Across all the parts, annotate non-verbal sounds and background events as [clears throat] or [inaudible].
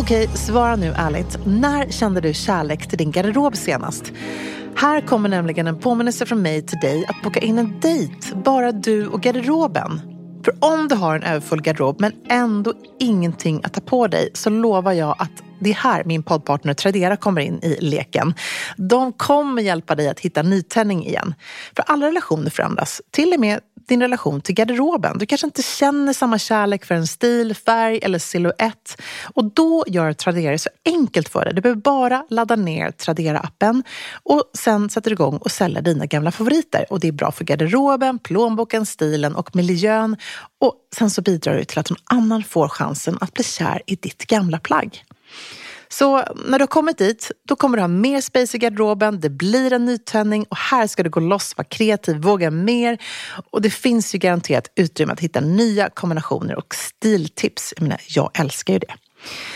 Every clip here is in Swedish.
Okej, svara nu ärligt. När kände du kärlek till din garderob senast? Här kommer nämligen en påminnelse från mig till dig att boka in en dejt, bara du och garderoben. För om du har en överfull garderob men ändå ingenting att ta på dig så lovar jag att det är här min poddpartner Tradera kommer in i leken. De kommer hjälpa dig att hitta nytändning igen. För alla relationer förändras, till och med din relation till garderoben. Du kanske inte känner samma kärlek för en stil, färg eller silhuett. Och då gör Tradera det så enkelt för dig. Du behöver bara ladda ner Tradera-appen och sen sätter du igång och säljer dina gamla favoriter. Och det är bra för garderoben, plånboken, stilen och miljön. Och sen så bidrar du till att någon annan får chansen att bli kär i ditt gamla plagg. Så när du har kommit dit, då kommer du ha mer space i garderoben, det blir en nytändning och här ska du gå loss, vara kreativ, våga mer. Och det finns ju garanterat utrymme att hitta nya kombinationer och stiltips. Jag menar, jag älskar ju det.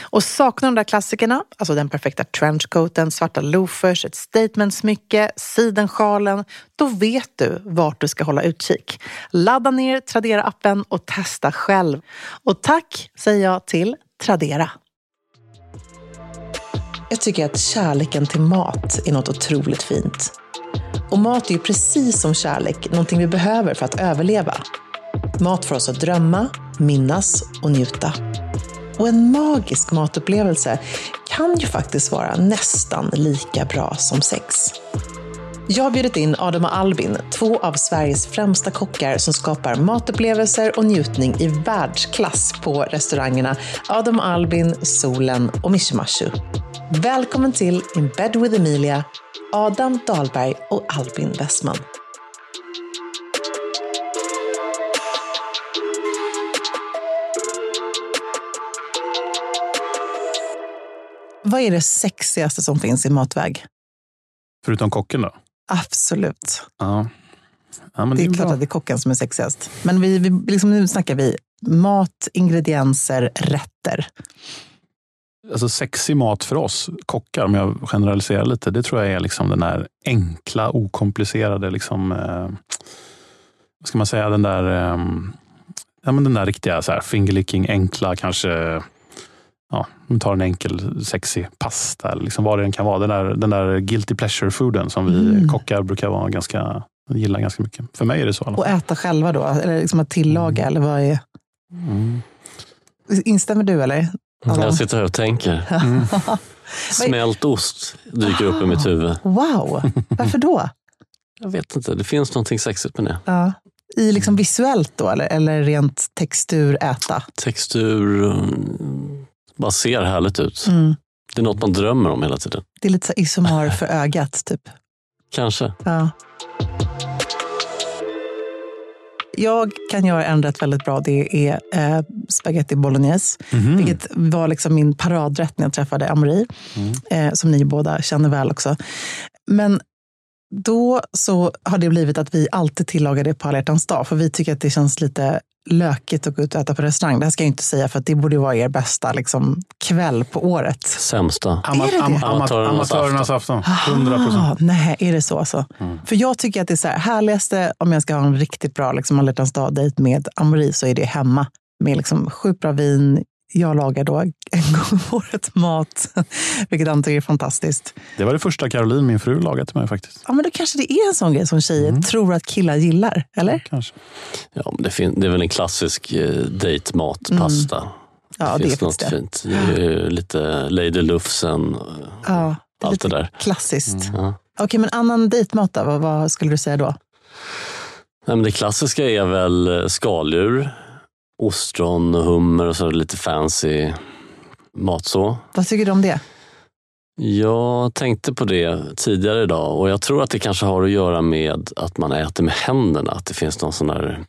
Och saknar de där klassikerna, alltså den perfekta trenchcoaten, svarta loafers, ett statementsmycke, sidensjalen, då vet du vart du ska hålla utkik. Ladda ner Tradera-appen och testa själv. Och tack säger jag till Tradera. Jag tycker att kärleken till mat är något otroligt fint. Och mat är ju precis som kärlek någonting vi behöver för att överleva. Mat får oss att drömma, minnas och njuta. Och en magisk matupplevelse kan ju faktiskt vara nästan lika bra som sex. Jag har bjudit in Adam och Albin, två av Sveriges främsta kockar som skapar matupplevelser och njutning i världsklass på restaurangerna Adam och Albin, Solen och Mishimashu. Välkommen till In Bed with Emilia, Adam Dahlberg och Albin Westman. Vad är det sexigaste som finns i matväg? Förutom kocken då? Absolut. Ja. ja Det är, bra. klart att det är kocken som är sexigast. Men vi, vi, liksom nu snackar vi mat, ingredienser, rätter. Alltså sexig mat för oss kockar, om jag generaliserar lite, det tror jag är liksom den där enkla, okomplicerade, liksom, eh, vad ska man säga, den där, eh, ja, men den där riktiga så här, fingerlicking, enkla, kanske, ja, vi tar en enkel sexig pasta, eller liksom vad det än kan vara. Den där, den där guilty pleasure-fooden som vi Mm. kockar brukar vara ganska, gilla ganska mycket. För mig är det så. alla Och äta själva då? Eller liksom att tillaga? Eller vad är... Mm. Instämmer du eller? Adam? Jag sitter här och tänker. [laughs] Mm. Smält ost dyker upp i mitt huvud. Wow, varför då? Jag vet inte, det finns någonting sexigt med det. Ja. I liksom visuellt då, eller, eller rent textur, äta? Textur, mm, bara ser härligt ut. Mm. Det är något man drömmer om hela tiden. Det är lite så isomar för ögat, typ. Kanske. Ja. Jag kan göra en rätt väldigt bra. Det är eh, spaghetti bolognese. Mhm. Vilket var liksom min paradrätt när jag träffade Amori. Mm. Eh, som ni båda känner väl också. Men då så har det blivit att vi alltid tillagar det på alla hjärtans dag. För vi tycker att det känns lite lökigt att gå ut och äta på restaurang. Det här ska jag inte säga för att det borde vara er bästa liksom, kväll på året. Sämsta. Ama- det det? am- amat- Amatörernas Amatörernas afton. 100 procent. Ah, nej, är det så alltså? Mm. För jag tycker att det är så här, härligaste om jag ska ha en riktigt bra liksom, alla hjärtans dag-dejt med Amori så är det hemma. Med liksom, sjukt bra vin. Jag lagar då [laughs] en gång om året mat, vilket han tycker är fantastiskt. Det var det första Caroline, min fru, lagade till mig faktiskt. Ja, men då kanske det är en sån grej som tjejer Mm. tror att killar gillar, eller? Kanske. Ja, men det, fin- det är väl en klassisk eh, dejtmat, Mm. pasta. Ja, det är finns något faktiskt det. fint. Det ju lite Lady Lufsen, eh, Ja, det allt det där. klassiskt. Ja. Okej, men annan dejtmat då? Vad, vad skulle du säga då? Nej, men det klassiska är väl eh, skaldjur, ostron och hummer och så lite fancy mat så. Vad tycker du om det? Jag tänkte på det tidigare idag och jag tror att det kanske har att göra med att man äter med händerna. Att det finns någon sån där,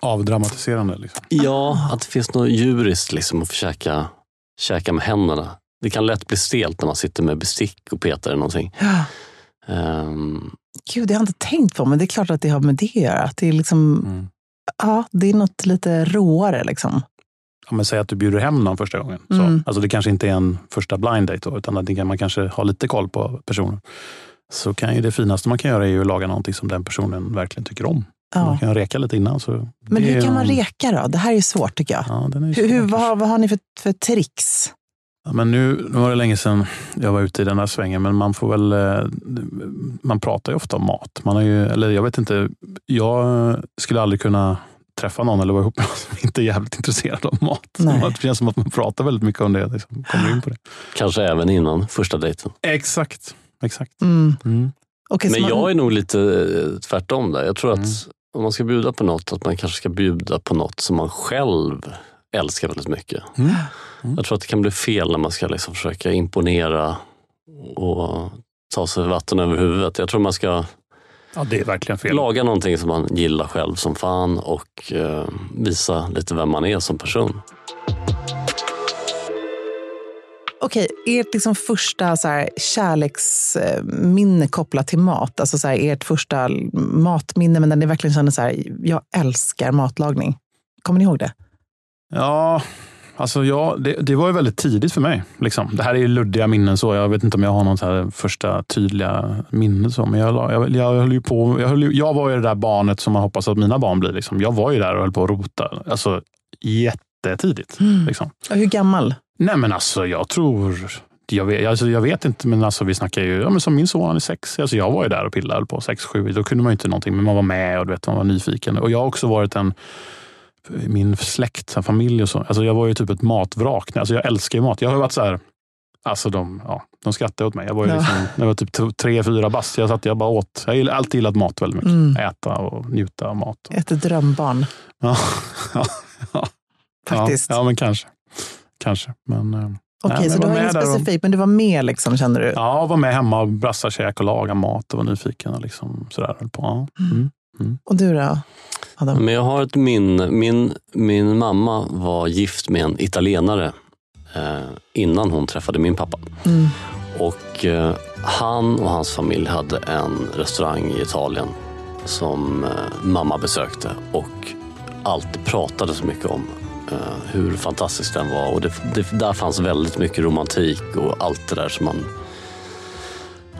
Avdramatiserande. Liksom. ja, att det finns något djuriskt liksom att käka, käka med händerna. Det kan lätt bli stelt när man sitter med bestick och petar i någonting. Ja. Ehm, Gud, det har jag inte tänkt på, men det är klart att det har med det att göra. Att det, är liksom, Mm. Ja, det är något lite råare. Liksom. Ja, men säg att du bjuder hem någon första gången. Så. Mm. Alltså det kanske inte är en första blind date, då, utan att man kanske har lite koll på personen. Så kan ju det finaste man kan göra är att laga någonting som den personen verkligen tycker om. Ja. Man kan reka lite innan. Så Men hur kan man reka då? Det här är svårt tycker jag. Ja, Hur, hur, vad, vad har ni för, för tricks? Ja, men nu, nu var det länge sedan jag var ute i den här svängen, men man får väl... eh, Man pratar ju ofta om mat. Man har ju, eller jag vet inte, jag skulle aldrig kunna träffa någon eller vara ihop med någon som inte är jävligt intresserad av mat. Det känns som att man pratar väldigt mycket om det. Liksom, kommer in på det. Kanske även innan första dejten. Exakt. exakt. Mm. Mm. Så Men man- jag är nog lite eh, tvärtom där. Jag tror Mm. att om man ska bjuda på något, att man kanske ska bjuda på något som man själv älskar väldigt mycket. Mm. Jag tror att det kan bli fel när man ska liksom försöka imponera och ta sig vatten över huvudet. Jag tror man ska Ja, det är verkligen fel. laga någonting som man gillar själv som fan och eh, visa lite vem man är som person. Okej, ert liksom första så här, kärleksminne kopplat till mat, alltså så här, ert första matminne, men där ni verkligen känner så här, jag älskar matlagning. Kommer ni ihåg det? Ja, alltså ja, det, det var ju väldigt tidigt för mig. Liksom. Det här är ju luddiga minnen. så. Jag vet inte om jag har något här första tydliga minne. Så. Men jag, jag, jag, höll ju på, jag, höll jag var ju det där barnet som man hoppas att mina barn blir. Liksom. Jag var ju där och höll på att rota. Alltså, jättetidigt. Liksom. Och hur gammal? Nej men alltså jag tror... Jag vet, alltså, jag vet inte, men alltså, vi snackar ju... Ja, men som min son, han är sex. Alltså, jag var ju där och pillade på sex, sju. Då kunde man ju inte någonting, men man var med och du vet, man var nyfiken. Och jag har också varit en... Min släkt, så familj och så. Alltså, jag var ju typ ett matvrak. Alltså, jag älskar ju mat. Jag har varit så här... Alltså de, ja, de skrattade åt mig. Jag var, ju Ja. liksom, jag var typ tre, fyra bast. Jag satt jag bara åt. Jag har alltid gillat mat väldigt mycket. Mm. Äta och njuta av mat. Ett drömbarn, [laughs] Ja, ja, faktiskt. Ja, ja, men kanske. Kanske. Men, eh, Okej, men så jag du var har inget där och- men du var med liksom, kände du? Ja, var med hemma och brassa käk och laga mat och var nyfiken. Och liksom sådär, på. Ja. Mm. Och du då? Adam? Men jag har ett minne. Min, min mamma var gift med en italienare eh, innan hon träffade min pappa. Mm. Och eh, han och hans familj hade en restaurang i Italien som eh, mamma besökte och alltid pratade så mycket om eh, hur fantastisk den var. Och det, det, där fanns väldigt mycket romantik och allt det där som man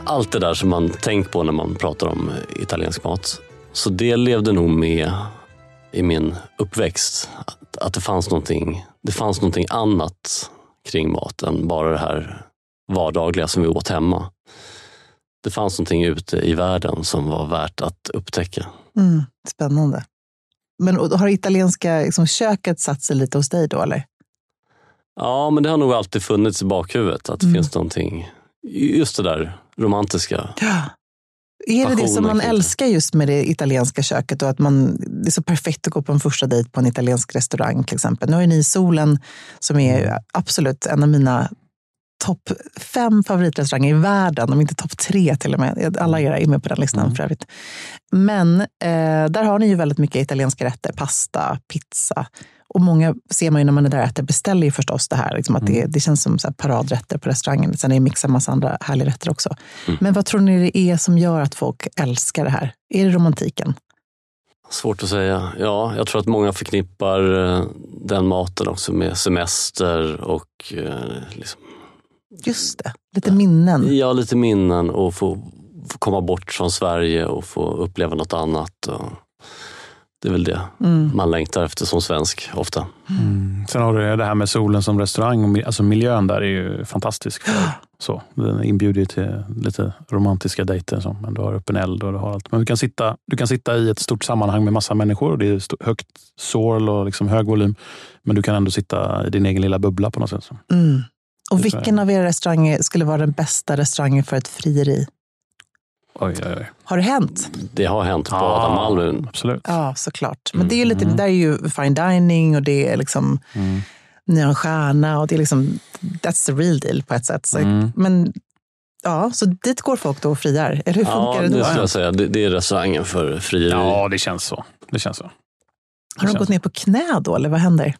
allt det där som man tänker på när man pratar om eh, italiensk mat. Så det levde nog med i min uppväxt. Att, att det, fanns någonting, det fanns någonting annat kring mat än bara det här vardagliga som vi åt hemma. Det fanns någonting ute i världen som var värt att upptäcka. Mm. Spännande. Men har italienska liksom, köket satt sig lite hos dig då, eller? Ja, men det har nog alltid funnits i bakhuvudet att det Mm. finns någonting, just det där romantiska. Ja. Är det det som man älskar just med det italienska köket och att man, det är så perfekt att gå på en första dejt på en italiensk restaurang till exempel. Nu har ju ni Solen som är ju absolut en av mina topp fem favoritrestauranger i världen, om inte topp tre till och med. Alla era är med på den listan Mm. för övrigt. Men eh, där har ni ju väldigt mycket italienska rätter, pasta, pizza. Och många ser man ju när man är där och äter beställer ju förstås det här. Liksom att det, det känns som så paradrätter på restaurangen. Sen är det mixar massa andra härliga rätter också. Men vad tror ni det är som gör att folk älskar det här? Är det romantiken? Svårt att säga. Ja, jag tror att många förknippar eh, den maten också med semester och eh, liksom, Just det, lite minnen. ja, lite minnen och få, få komma bort från Sverige och få uppleva något annat. Och det är väl det Mm. man längtar efter som svensk ofta. Mm. Sen har du det här med solen som restaurang. Alltså miljön där är ju fantastisk. För, så. Den inbjuder ju till lite romantiska dejter. Så. Men du har öppen eld och du har allt. Men du kan, sitta, du kan sitta i ett stort sammanhang med massa människor. Och det är högt sorl och liksom hög volym. Men du kan ändå sitta i din egen lilla bubbla på något sätt. Så. Mm. Och vilken av era restauranger skulle vara den bästa restaurangen för ett frieri? Oj, oj, oj. Har det hänt? Det har hänt på Ja, Adam Alvin. Absolut. Ja, såklart. Men det är ju lite, Mm. det där är ju fine dining och det är liksom, Mm. ni har en stjärna och det är liksom, that's the real deal på ett sätt. Så, Mm. Men ja, så dit går folk då och friar. Eller hur Ja, funkar det det då? skulle jag säga. Det, det är restaurangen för frieri. Ja, det känns så. Det känns så. Har de gått ner på knä då, eller vad händer?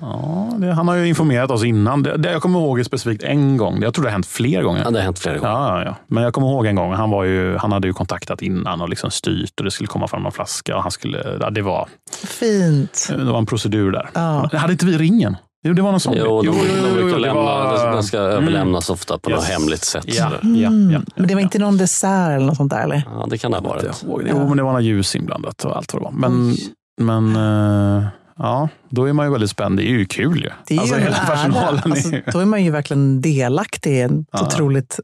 Ja, det, han har ju informerat oss innan. Det, det jag kommer ihåg är specifikt en gång. Jag tror det har hänt fler gånger. Ja, det har hänt flera gånger. Ja, ja, ja. Men jag kommer ihåg en gång, han, var ju, han hade ju kontaktat innan och liksom styrt och det skulle komma fram någon flaska. Och han skulle, ja, det, var, Fint. det var en procedur där. Ja. Hade inte vi ringen? Jo, det var någon sån. Jo, de, de brukar det lämna, var- den ska Mm. överlämnas ofta på något Yes. hemligt sätt. Ja, sådär. ja, ja, Mm. ja, Men det var inte någon dessert eller något sånt där? Eller? Ja, det kan det ha Jag varit. Jo, men det var något ljus inblandat och allt vad det var. Men, Oj. men eh, ja, då är man ju väldigt spänd. Det är ju kul ju. Det är alltså, ju hela personalen Alltså, är då är man ju verkligen delaktig i ett Ja. otroligt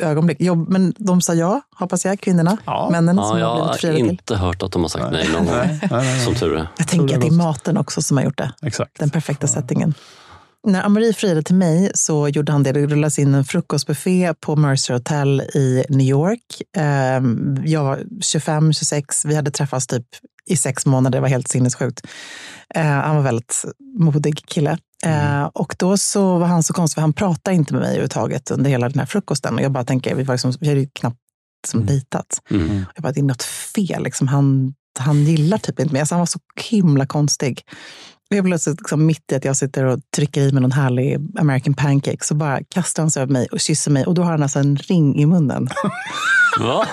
eh, ögonblick. Jo, men de sa ja, hoppas jag, kvinnorna. Ja. Männen Ja, som jag har blivit har friade till. inte hört att de har sagt nej någon gång. Nej, nej, nej. Som tur är. Jag tänker att det är maten också som har gjort det. Exakt. Den perfekta settingen. När Amori friade till mig så gjorde han det. Det rullades in en frukostbuffé på Mercer Hotel i New York. Ehm, Jag var 25, 26. Vi hade träffats typ i sex månader. Det var helt sinnessjukt. Eh, Han var väldigt modig kille. Eh, Och då så var han så konstig, för han pratade inte med mig överhuvudtaget under hela den här frukosten. Och jag bara tänker, vi, var liksom, vi hade ju knappt liksom dejtat. Mm. Jag bara, det är något fel. Liksom. Han, han gillar typ inte mig. Alltså, han var så himla konstig. Och jag plötsligt, liksom, mitt i att jag sitter och trycker i mig någon härlig American pancake, så bara kastar han sig över mig och kysser mig. Och då har han alltså en ring i munnen. Va?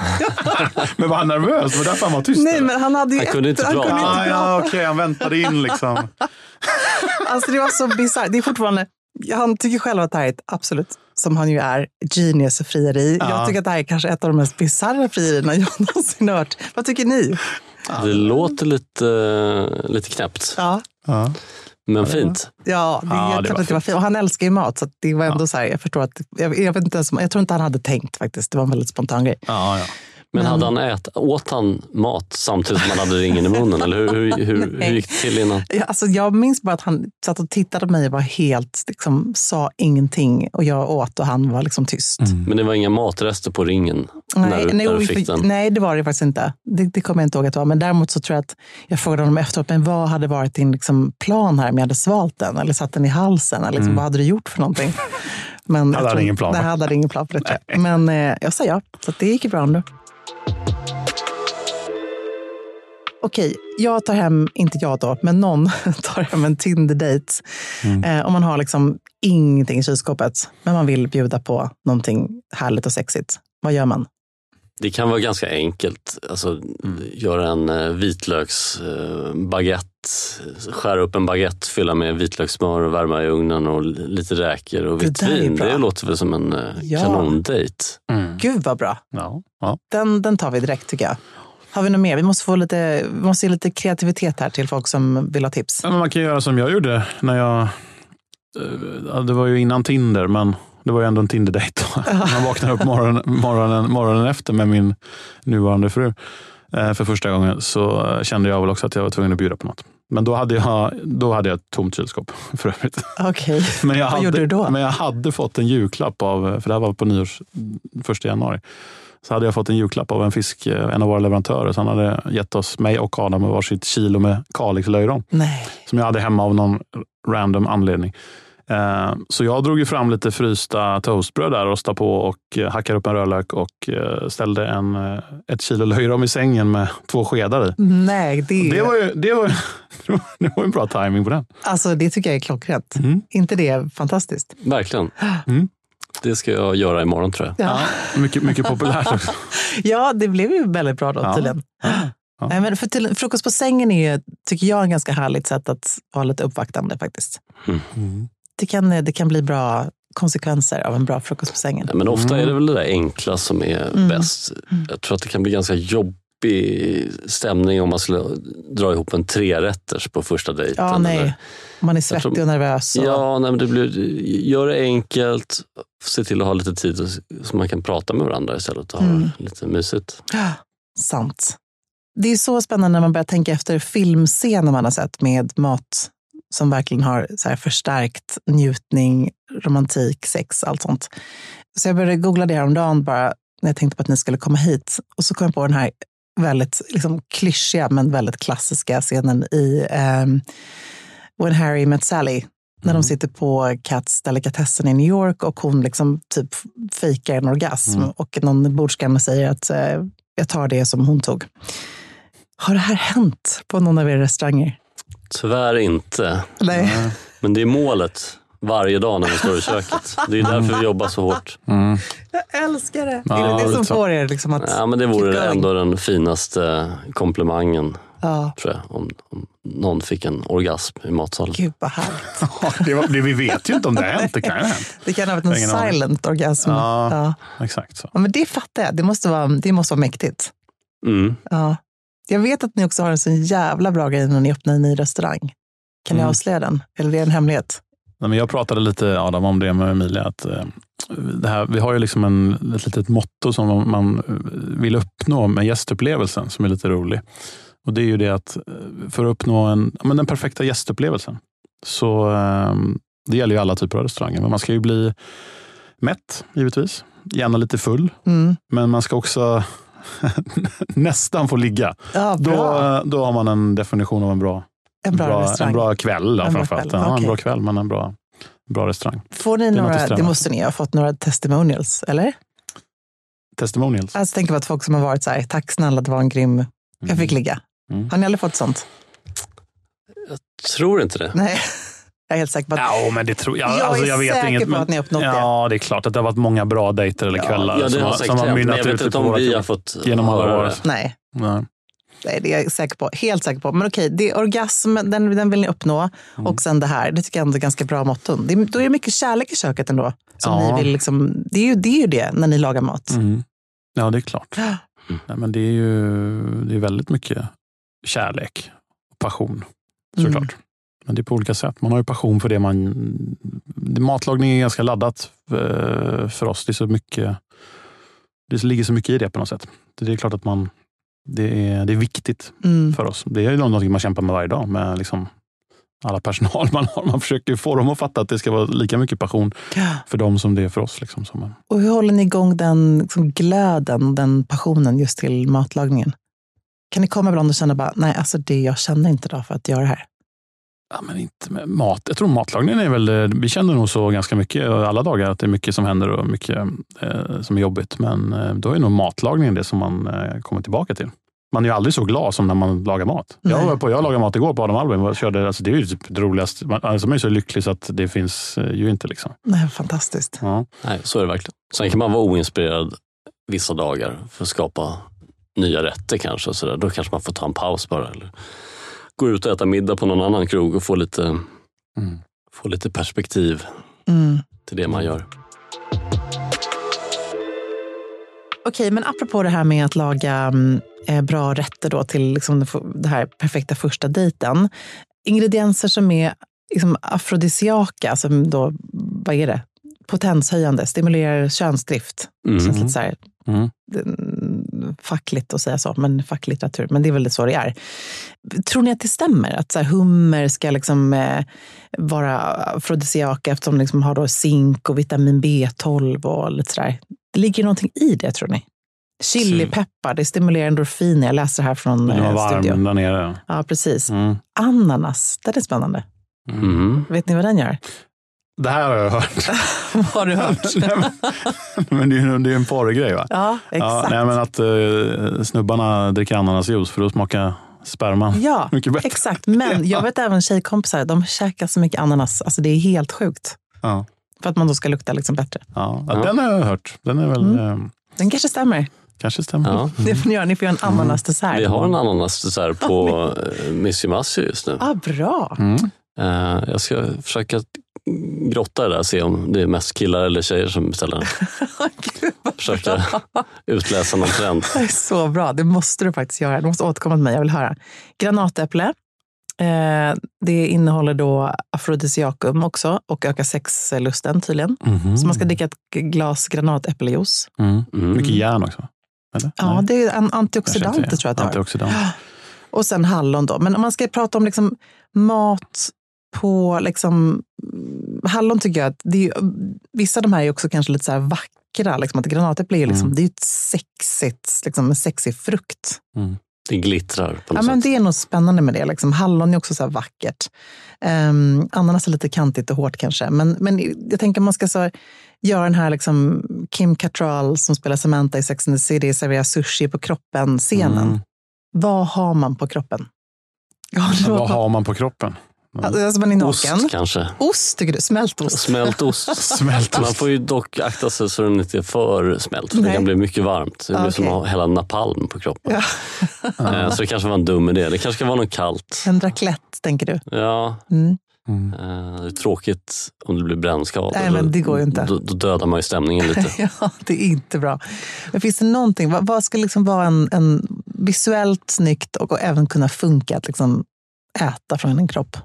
[laughs] Men var han nervös? Var det därför han var tyst? Nej, eller? men han hade ju... Han kunde inte prata. Ah, ja, okej, han väntade in liksom. [laughs] Alltså det var så bisarrt. Det är fortfarande, han tycker själv att det här är ett absolut, som han ju är, genius frieri. Ja. Jag tycker att det här är kanske ett av de mest bisarra frierierna jag [laughs] någonsin har hört. Vad tycker ni? Det låter lite, lite knäppt, Ja, Ja. men fint. ja det är Ja, det klart att det var fint. Och han älskar ju mat, så det var ändå Ja. så här, jag förstår att, jag, jag, vet inte ens, jag tror inte han hade tänkt faktiskt. Det var en väldigt spontan grej. Ja, ja. Men Men- hade han ät, åt han mat samtidigt som han hade ringen i munnen? Eller hur, hur, hur, hur gick det till innan? Ja, alltså, jag minns bara att han satt och tittade på mig och var helt, liksom, sa ingenting. Och jag åt och han var liksom tyst. Men det var inga matrester på ringen när, Nej, du, nej, när du fick den? nej, det var det faktiskt inte. Det, det kommer jag inte ihåg att det var. Men däremot så tror jag att jag frågade honom efteråt, men vad hade varit din liksom, plan här om jag hade svalt den? Eller satt den i halsen? Eller liksom, Vad hade du gjort för någonting? Men Hade jag han tror- ingen plan på. hade ingen plan på det. Men eh, jag sa ja, så att det gick ju bra ändå. Okej, jag tar hem, inte jag då, men någon [laughs] tar hem en Tinder-dejt. Eh, om man har liksom ingenting i kylskåpet, men man vill bjuda på någonting härligt och sexigt. Vad gör man? Det kan vara ganska enkelt. Alltså, Göra en eh, vitlöksbaguette, skära upp en baguette, fylla med vitlökssmör och värma i ugnen och li- lite räkor och Det vitt vin. Det låter väl som en eh, Ja. kanondejt. Mm. Gud vad bra. ja. ja. Den, den tar vi direkt tycker jag. Har vi något mer? Vi måste få lite, vi måste ge lite kreativitet här till folk som vill ha tips. Ja, men man kan göra som jag gjorde när jag... eh, ja, Det var ju innan Tinder, men det var ju ändå en Tinder-dejt. [laughs] Man vaknar upp morgonen, morgonen, morgonen efter med min nuvarande fru eh, för första gången. Så kände jag väl också att jag var tvungen att bjuda på något. Men då hade jag, då hade jag ett tomt kylskåp [laughs] för övrigt. [laughs] Men jag, Vad hade, gjorde du då? men jag hade fått en julklapp av, för det här var på nyårs, första januari. Så hade jag fått en julklapp av en fisk, eh, en av våra leverantörer. Så han hade gett oss, mig och Adam, med varsitt kilo med Kalixlöjrom. Som jag hade hemma av någon random anledning. Eh, Så jag drog ju fram lite frysta toastbröd där, rostade på och eh, hackade upp en rödlök och eh, ställde en, eh, ett kilo löjrom i sängen med två skedar i. Nej, det, Det var ju det var, [laughs] det var en bra timing på den. alltså, det tycker jag är klockrent. Mm. inte det fantastiskt? Verkligen. Mm. Det ska jag göra imorgon tror jag. Ja. Ja, mycket, mycket populärt också. [laughs] ja, det blev ju väldigt bra då Ja. tydligen. Ja. Nej, men för till, frukost på sängen är ju, tycker jag, en ganska härligt sätt att vara lite uppvaktande faktiskt. Mm. Det kan, det kan bli bra konsekvenser av en bra frukost på sängen. Men ofta är det väl det där enkla som är Mm. bäst. Jag tror att det kan bli ganska jobbig stämning om man skulle dra ihop en trerätters på första dejten. Ja, nej. eller- Man är svettig tror- och nervös. Och, Ja, nej, men det blir, gör det enkelt. Se till att ha lite tid så man kan prata med varandra istället och ha Mm. lite mysigt. Sant. Det är så spännande när man börjar tänka efter filmscener man har sett med mat som verkligen har så förstärkt njutning, romantik, sex, allt sånt. Så jag började googla det häromdagen bara när jag tänkte på att ni skulle komma hit. Och så kom jag på den här väldigt liksom, klyschiga men väldigt klassiska scenen i um, When Harry Met Sally. När de sitter på Cats delikatessen i New York och hon liksom typ fejkar en orgasm. Mm. Och någon bordsgranne säger att eh, jag tar det som hon tog. Har det här hänt på någon av era restauranger? Tyvärr inte. Nej. Men det är målet varje dag när vi står i köket. Det är därför vi jobbar så hårt. Mm. Jag älskar det. Ja, är det det det som får er liksom att... Ja, men det vore ändå den finaste komplimangen Ja, tror jag. Om, om någon fick en orgasm i matsalen. gud vad härligt. [laughs] Det, var, det, vi vet ju inte om det har hänt. Det kan ha hänt. [laughs] Det kan ha varit en aning. silent orgasm. Ja. Ja. Exakt så. Ja, men det fattar jag. Det måste vara, det måste vara mäktigt. Mm. Ja. Jag vet att ni också har en så jävla bra grej när ni öppnar en ny restaurang. Kan ni Mm. avslöja den? Eller är det en hemlighet? Nej, men jag pratade lite Adam, om det med Emilia. Att, eh, det här, vi har ju liksom en, ett litet motto som man- vill uppnå med gästupplevelsen som är lite rolig. Och Det är ju det att eh, för att uppnå en, men den perfekta gästupplevelsen, så eh, det gäller ju alla typer av restauranger, men man ska ju bli mätt givetvis, gärna lite full, Mm. men man ska också [laughs] nästan få ligga. Ja, Då, bra. då har man en definition av en bra, en bra, bra, restaurang. en bra kväll. Då, En bra framförallt. kväll, Ja, okej. En bra kväll, men en bra, bra restaurang. Får ni att några, det måste ni ha fått några testimonials, eller? Testimonials. Alltså, tänker på att folk som har varit så här, tack snälla, det var en grym, jag fick ligga. Mm. Har ni aldrig fått sånt? Tror inte det. Nej, jag är helt säker på att Ja, men det tror jag. jag alltså, är jag vet säker inget, på men, att ni har uppnått det. Ja, det är klart att det har varit många bra dejter eller kvällar Ja, som, har som har mynnat ut på vi har fått genom alla år. Nej, Nej. nej, det är jag säker på. Helt säker på. Men okej, det är orgasm, den, den vill ni uppnå. Mm. Och sen det här, det tycker jag ändå är ganska bra motton. Det, är- då är det mycket kärlek i köket ändå. Som Ja. ni vill liksom, det, är ju, det är ju det när ni lagar mat. Mm. Ja, det är klart. Nej, men det är ju det är väldigt mycket kärlek och passion, såklart. Mm. Men det är på olika sätt. Man har ju passion för det man... Matlagning är ganska laddat eh, för oss. Det är så mycket... Det ligger så mycket i det på något sätt. Det är klart att man... Det är, det är viktigt Mm. för oss. Det är ju någonting man kämpar med varje dag med liksom alla personal [laughs] man har. Man försöker få dem att fatta att det ska vara lika mycket passion för dem som det är för oss. Liksom, som, Och hur håller ni igång den liksom, glöden, den passionen just till matlagningen? Kan ni komma ibland och känna bara, nej, alltså det, jag känner inte idag för att göra det här. Ja, men inte med mat. Jag tror matlagningen är väl, eh, vi känner nog så ganska mycket alla dagar att det är mycket som händer och mycket eh, som är jobbigt. Men eh, då är nog matlagningen det som man eh, kommer tillbaka till. Man är ju aldrig så glad som när man lagar mat. Jag, var på, jag lagade mat igår på Adam Albin. körde, alltså det är ju typ det roligaste. Man, alltså man är så lycklig så att det finns eh, ju inte. Liksom. Nej, fantastiskt. Ja. Nej, så är det verkligen. Sen kan man vara oinspirerad vissa dagar för att skapa nya rätter kanske. Och så där. Då kanske man får ta en paus bara. Eller gå ut och äta middag på någon annan krog och få lite, Mm. få lite perspektiv Mm. till det man gör. Okej, men apropå det här med att laga mm, eh, bra rätter då till liksom det här perfekta första dejten. Ingredienser som är liksom afrodisiaka, som då, vad är det? Potenshöjande, stimulerar könsdrift. Mm. Känns lite så här, Mm. Fackligt att säga så, men facklitteratur. Men det är väl så det är. Tror ni att det stämmer? Att så här, hummer ska liksom, eh, vara afrodisiaka eftersom de liksom har då zink och vitamin B12 och lite sådär. Det ligger någonting i det, tror ni? Chilipeppar, det stimulerar endorfiner. Jag läser här från Vill man eh, vara studio. varm där nere. Ja, precis. Mm. Ananas, det är spännande. Mm. Vet ni vad den gör? Det här har jag hört. [laughs] har du hört? [laughs] Men, det är ju det är ju en porrgrej va? ja, Ja, exakt. nej, men att uh, snubbarna dricker ananasjuice för att smaka sperma Ja, [laughs] mycket bättre. exakt. Men jag vet även tjejkompisar, de käkar så mycket ananas. Alltså det är helt sjukt. Ja. För att man då ska lukta liksom bättre. Ja, ja. Ja. Den har jag hört. Den är väl, Mm. eh, Den kanske stämmer. kanske stämmer. Ja. Det får ni göra. Ni får göra en ananasdessert. Vi har en ananasdessert på eh, Missy Massi just nu. Ah, bra. Mm. Eh, Jag ska försöka grotta där se om det är mest killar eller tjejer som beställer den. [laughs] Gud, Försöka utläsa någon trend. Det är så bra. Det måste du faktiskt göra. Du måste återkomma till mig. Jag vill höra. Granatäpple. Eh, det innehåller då afrodisiakum också och ökar sexlusten tydligen. Mhm. Så man ska dricka ett glas granatäppeljuice. Mm. Mm. Mycket järn också. Eller? Ja, Nej, det är en kanske antioxidant inte. tror jag att det. Antioxidant. [gasps] Och sen hallon då. Men om man ska prata om liksom mat på liksom, mm, hallon tycker jag att det är vissa av de här är också kanske lite så vackra. Liksom, att granatäpple är liksom, Mm. det är ett sexigt, liksom, en sexig frukt. Det glittrar på Ja, något men sätt. det är nog spännande med det. Liksom. Hallon är också så vackert. Um, ananas är lite kantigt och hårt kanske. Men, men jag tänker man ska så här, göra den här liksom, Kim Cattrall som spelar Samantha i Sex and the City, servera sushi på kroppen-scenen. Mm. Vad har man på kroppen? Ja, Men Vad har man på kroppen? Alltså man är naken. Ost kanske. Ost tycker du? Smält ost? Smält ost. [laughs] Smält Man får ju dock akta sig så den inte är för smält. För det kan bli mycket varmt. Det blir Ah, som att hälla napalm på kroppen. Ja. [laughs] Eh, Så det kanske var en dum idé. Det kanske ska vara något kallt. En raclette, tänker du? Ja, Mm. Mm. eh, det är tråkigt om det blir brännskador. Nej, men det går ju inte. Då, då dödar man ju stämningen lite. [laughs] Ja, det är inte bra. Men finns det någonting, vad, vad ska liksom vara en, en visuellt snyggt och, och även kunna funka att liksom äta från en kropp?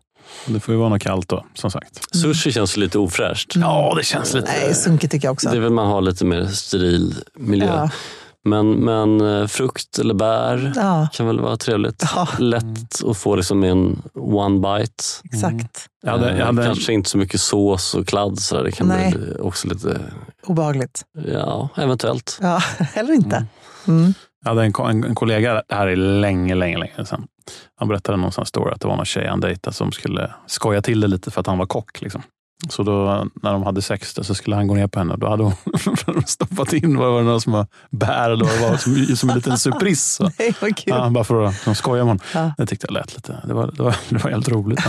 Det får ju vara något kallt då, som sagt. Sushi känns lite ofräscht. Ja, det känns lite... Nej, sunkigt tycker jag också. Det vill man ha lite mer steril miljö. Ja. Men, men eh, frukt eller bär Ja, kan väl vara trevligt. Ja. Lätt att få liksom en one bite. exakt. Jag hade, jag Eh, hade, Kanske inte så mycket sås och kladd. Så. Det kan Nej. bli också lite, Obehagligt. ja, eventuellt. Ja, [laughs] eller inte. Mm. Jag hade en, en, en kollega, det här är länge, länge, länge sedan. Han berättade någonstans story att det var någon tjej han dejtade som skulle skoja till det lite för att han var kock. Liksom. Så då när de hade sex så skulle han gå ner på henne. Då hade hon [laughs] stoppat in vad var det någon som var bär eller vad det var, som, som en liten [laughs] surprise. Så. Nej, vad kul. Ja, bara för att skoja med honom. Ja. Det tyckte jag lät lite. Det var, det var, det var helt roligt.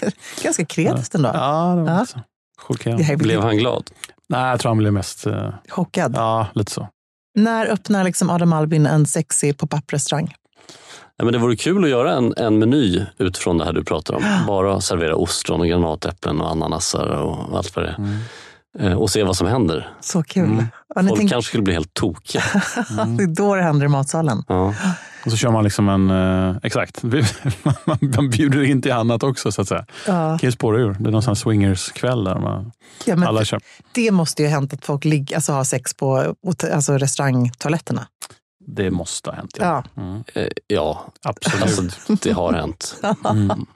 [laughs] Ganska kreativt ändå. Ja, det var Ja. så. Chockerande. Blev han glad? Nej, jag tror han blev mest... eh, chockad. Ja, lite så. När öppnar liksom Adam Albin en sexig pop-up-restaurang? Ja, men det vore kul att göra en, en meny utifrån det här du pratar om. Bara servera ostron och granatäpplen och ananasar och allt vad det är. Mm. Eh, Och se vad som händer. Så kul. Mm. Folk tänk, kanske skulle bli helt tokiga. [laughs] Det är då det händer i matsalen. Ja. Och så kör man liksom en... Eh, exakt. [laughs] man bjuder in till annat också, så att säga. Ja. kan spåra ur. Det är någon sån swingerskväll där man, Ja, men alla kör. det måste ju ha hänt att folk ligger, alltså, har sex på alltså, restaurangtoaletterna. Det måste ha hänt. Ja. Ja. Mm, Eh, ja, absolut. alltså det har hänt. [laughs] Mm.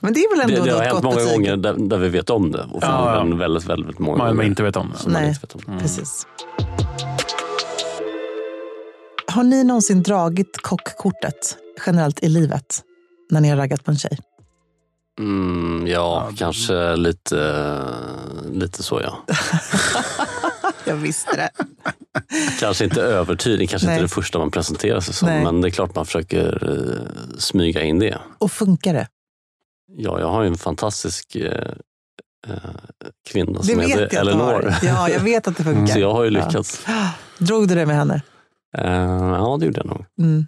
Men det är väl Det, ändå det har ett hänt många betyg? gånger där, där vi vet om det. Och Ja, ja. väldigt, väldigt många Man, gånger. man inte vet om det. Nej. inte vet om. Mm. Precis. Har ni någonsin dragit kockkortet generellt i livet när ni har raggat på en tjej? Mm, ja, Ja, kanske lite, lite så ja. [laughs] Jag visste det. Kanske inte övertydlig, kanske Nej. inte det första man presenterar sig som. Nej. Men det är klart man försöker eh, smyga in det. Och funkar det? Ja, jag har ju en fantastisk eh, eh, kvinna Det som heter Eleanor. Ja, jag vet att det [laughs] funkar. Så jag har ju Ja. lyckats. Drog du det med henne? Eh, ja, det gjorde jag nog. Mm.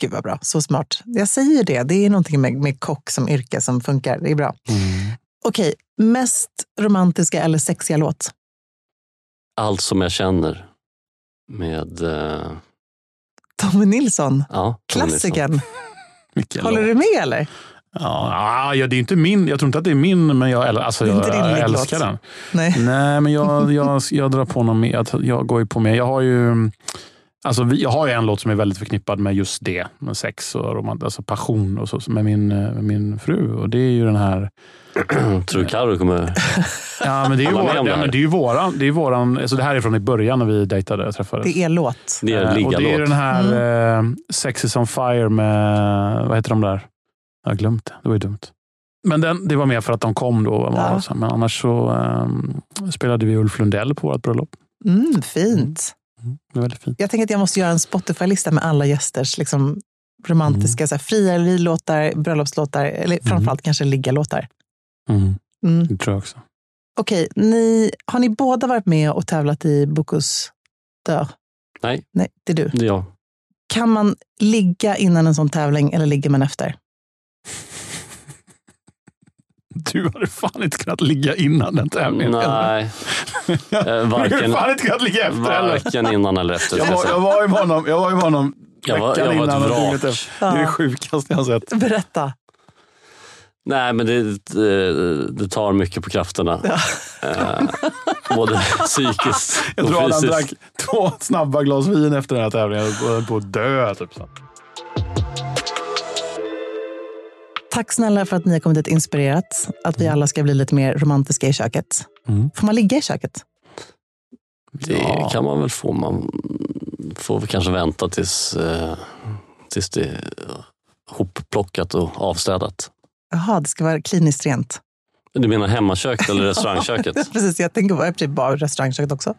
Gud vad bra, så smart. Jag säger det, det är någonting med, med kock som yrke som funkar. Det är bra. Mm. Okej, mest romantiska eller sexiga låt? Allt som jag känner med eh, Tommy Nilsson, ja, klassikern. [laughs] Håller låt. du med eller? Ja, ja, det är inte min. Jag tror inte att det är min, men jag, alltså, jag, älskar den. Nej. Nej, men jag, [laughs] jag, jag drar på någon mer. Jag, jag går ju på mer. Jag har ju... Alltså, vi- jag har ju en låt som är väldigt förknippad med just det. Med sex och romant, alltså passion och så, med, min, eh, med min fru. Och det är ju den här... [clears throat] Tror du Carro kommer... Ja, men det är ju våran, det det är ju våran, det är våran alltså det här är från i början när vi dejtade och träffades. Det är låt. Det är Eh, en och det är liggalåt. den här eh, Sex is on fire med, vad heter de där? Jag har glömt det, det var ju dumt. Men den, det var mer för att de kom då. Ja. Ja. Men annars så eh, spelade vi Ulf Lundell på vårt bröllop. Mm, fint. Var väldigt fint. Jag tänker att jag måste göra en Spotify-lista med alla gästers liksom, romantiska mm. frieri-låtar, bröllopslåtar eller framförallt kanske liggalåtar. Mm, Mm. det tror jag också. Okej, ni, har ni båda varit med och tävlat i Bocuse d'Or? Nej. Nej, det är du. Ja. Kan man ligga innan en sån tävling eller ligger man efter? [laughs] Du hade fan inte kunnat ligga innan den tävlingen. Nej, eh, [laughs] Du hade varken, fan inte kunnat ligga efter varken innan eller efter. Jag jag var, jag var ju med honom, jag var ju med honom Jag var- jag var ett vrak. Det är det sjukaste jag har sett. Berätta. Nej, men det, det, det tar mycket på krafterna. Eh, både psykiskt Jag och tror Adam fysiskt. drack två snabba glas vin efter den här tävlingen och höll på att dö. Typ. så. Tack snälla för att ni har kommit hit inspirerat. Att vi alla ska bli lite mer romantiska i köket. Mm. Får man ligga i köket? Det Ja. kan man väl få. Man får väl kanske vänta tills, eh, tills det är hopplockat och avstädat. Jaha, det ska vara kliniskt rent. Du menar hemmaköket eller [laughs] restaurangköket? Precis, jag tänker bara, typ bara restaurangköket också.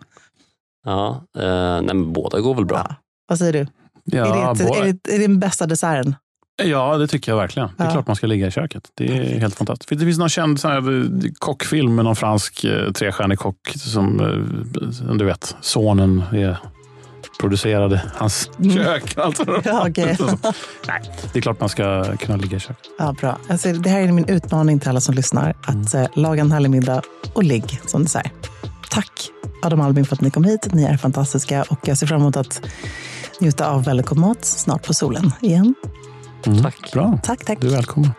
Ja, eh, nej, men båda går väl bra. Ja. Vad säger du? Ja, är, det, är, det, är det den bästa desserten? Ja, det tycker jag verkligen. Det är Ja. klart man ska ligga i köket. Det är helt fantastiskt. Det finns någon känd sån här, eh, kockfilm med någon fransk eh, trestjärnig kock som, eh, du vet, sonen är producerade hans kök. Alltså, [laughs] Mm. Ja, okej. [laughs] Nej, det är klart man ska kunna ligga i köket. Ja, bra. Alltså, det här är min utmaning till alla som lyssnar. Att Mm. laga en härlig middag och ligg, som det säger. Tack Adam Albin för att ni kom hit. Ni är fantastiska och jag ser fram emot att njuta av väldigt god mat snart på solen igen. Mm. Tack. Bra. Tack, tack. Du är välkommen.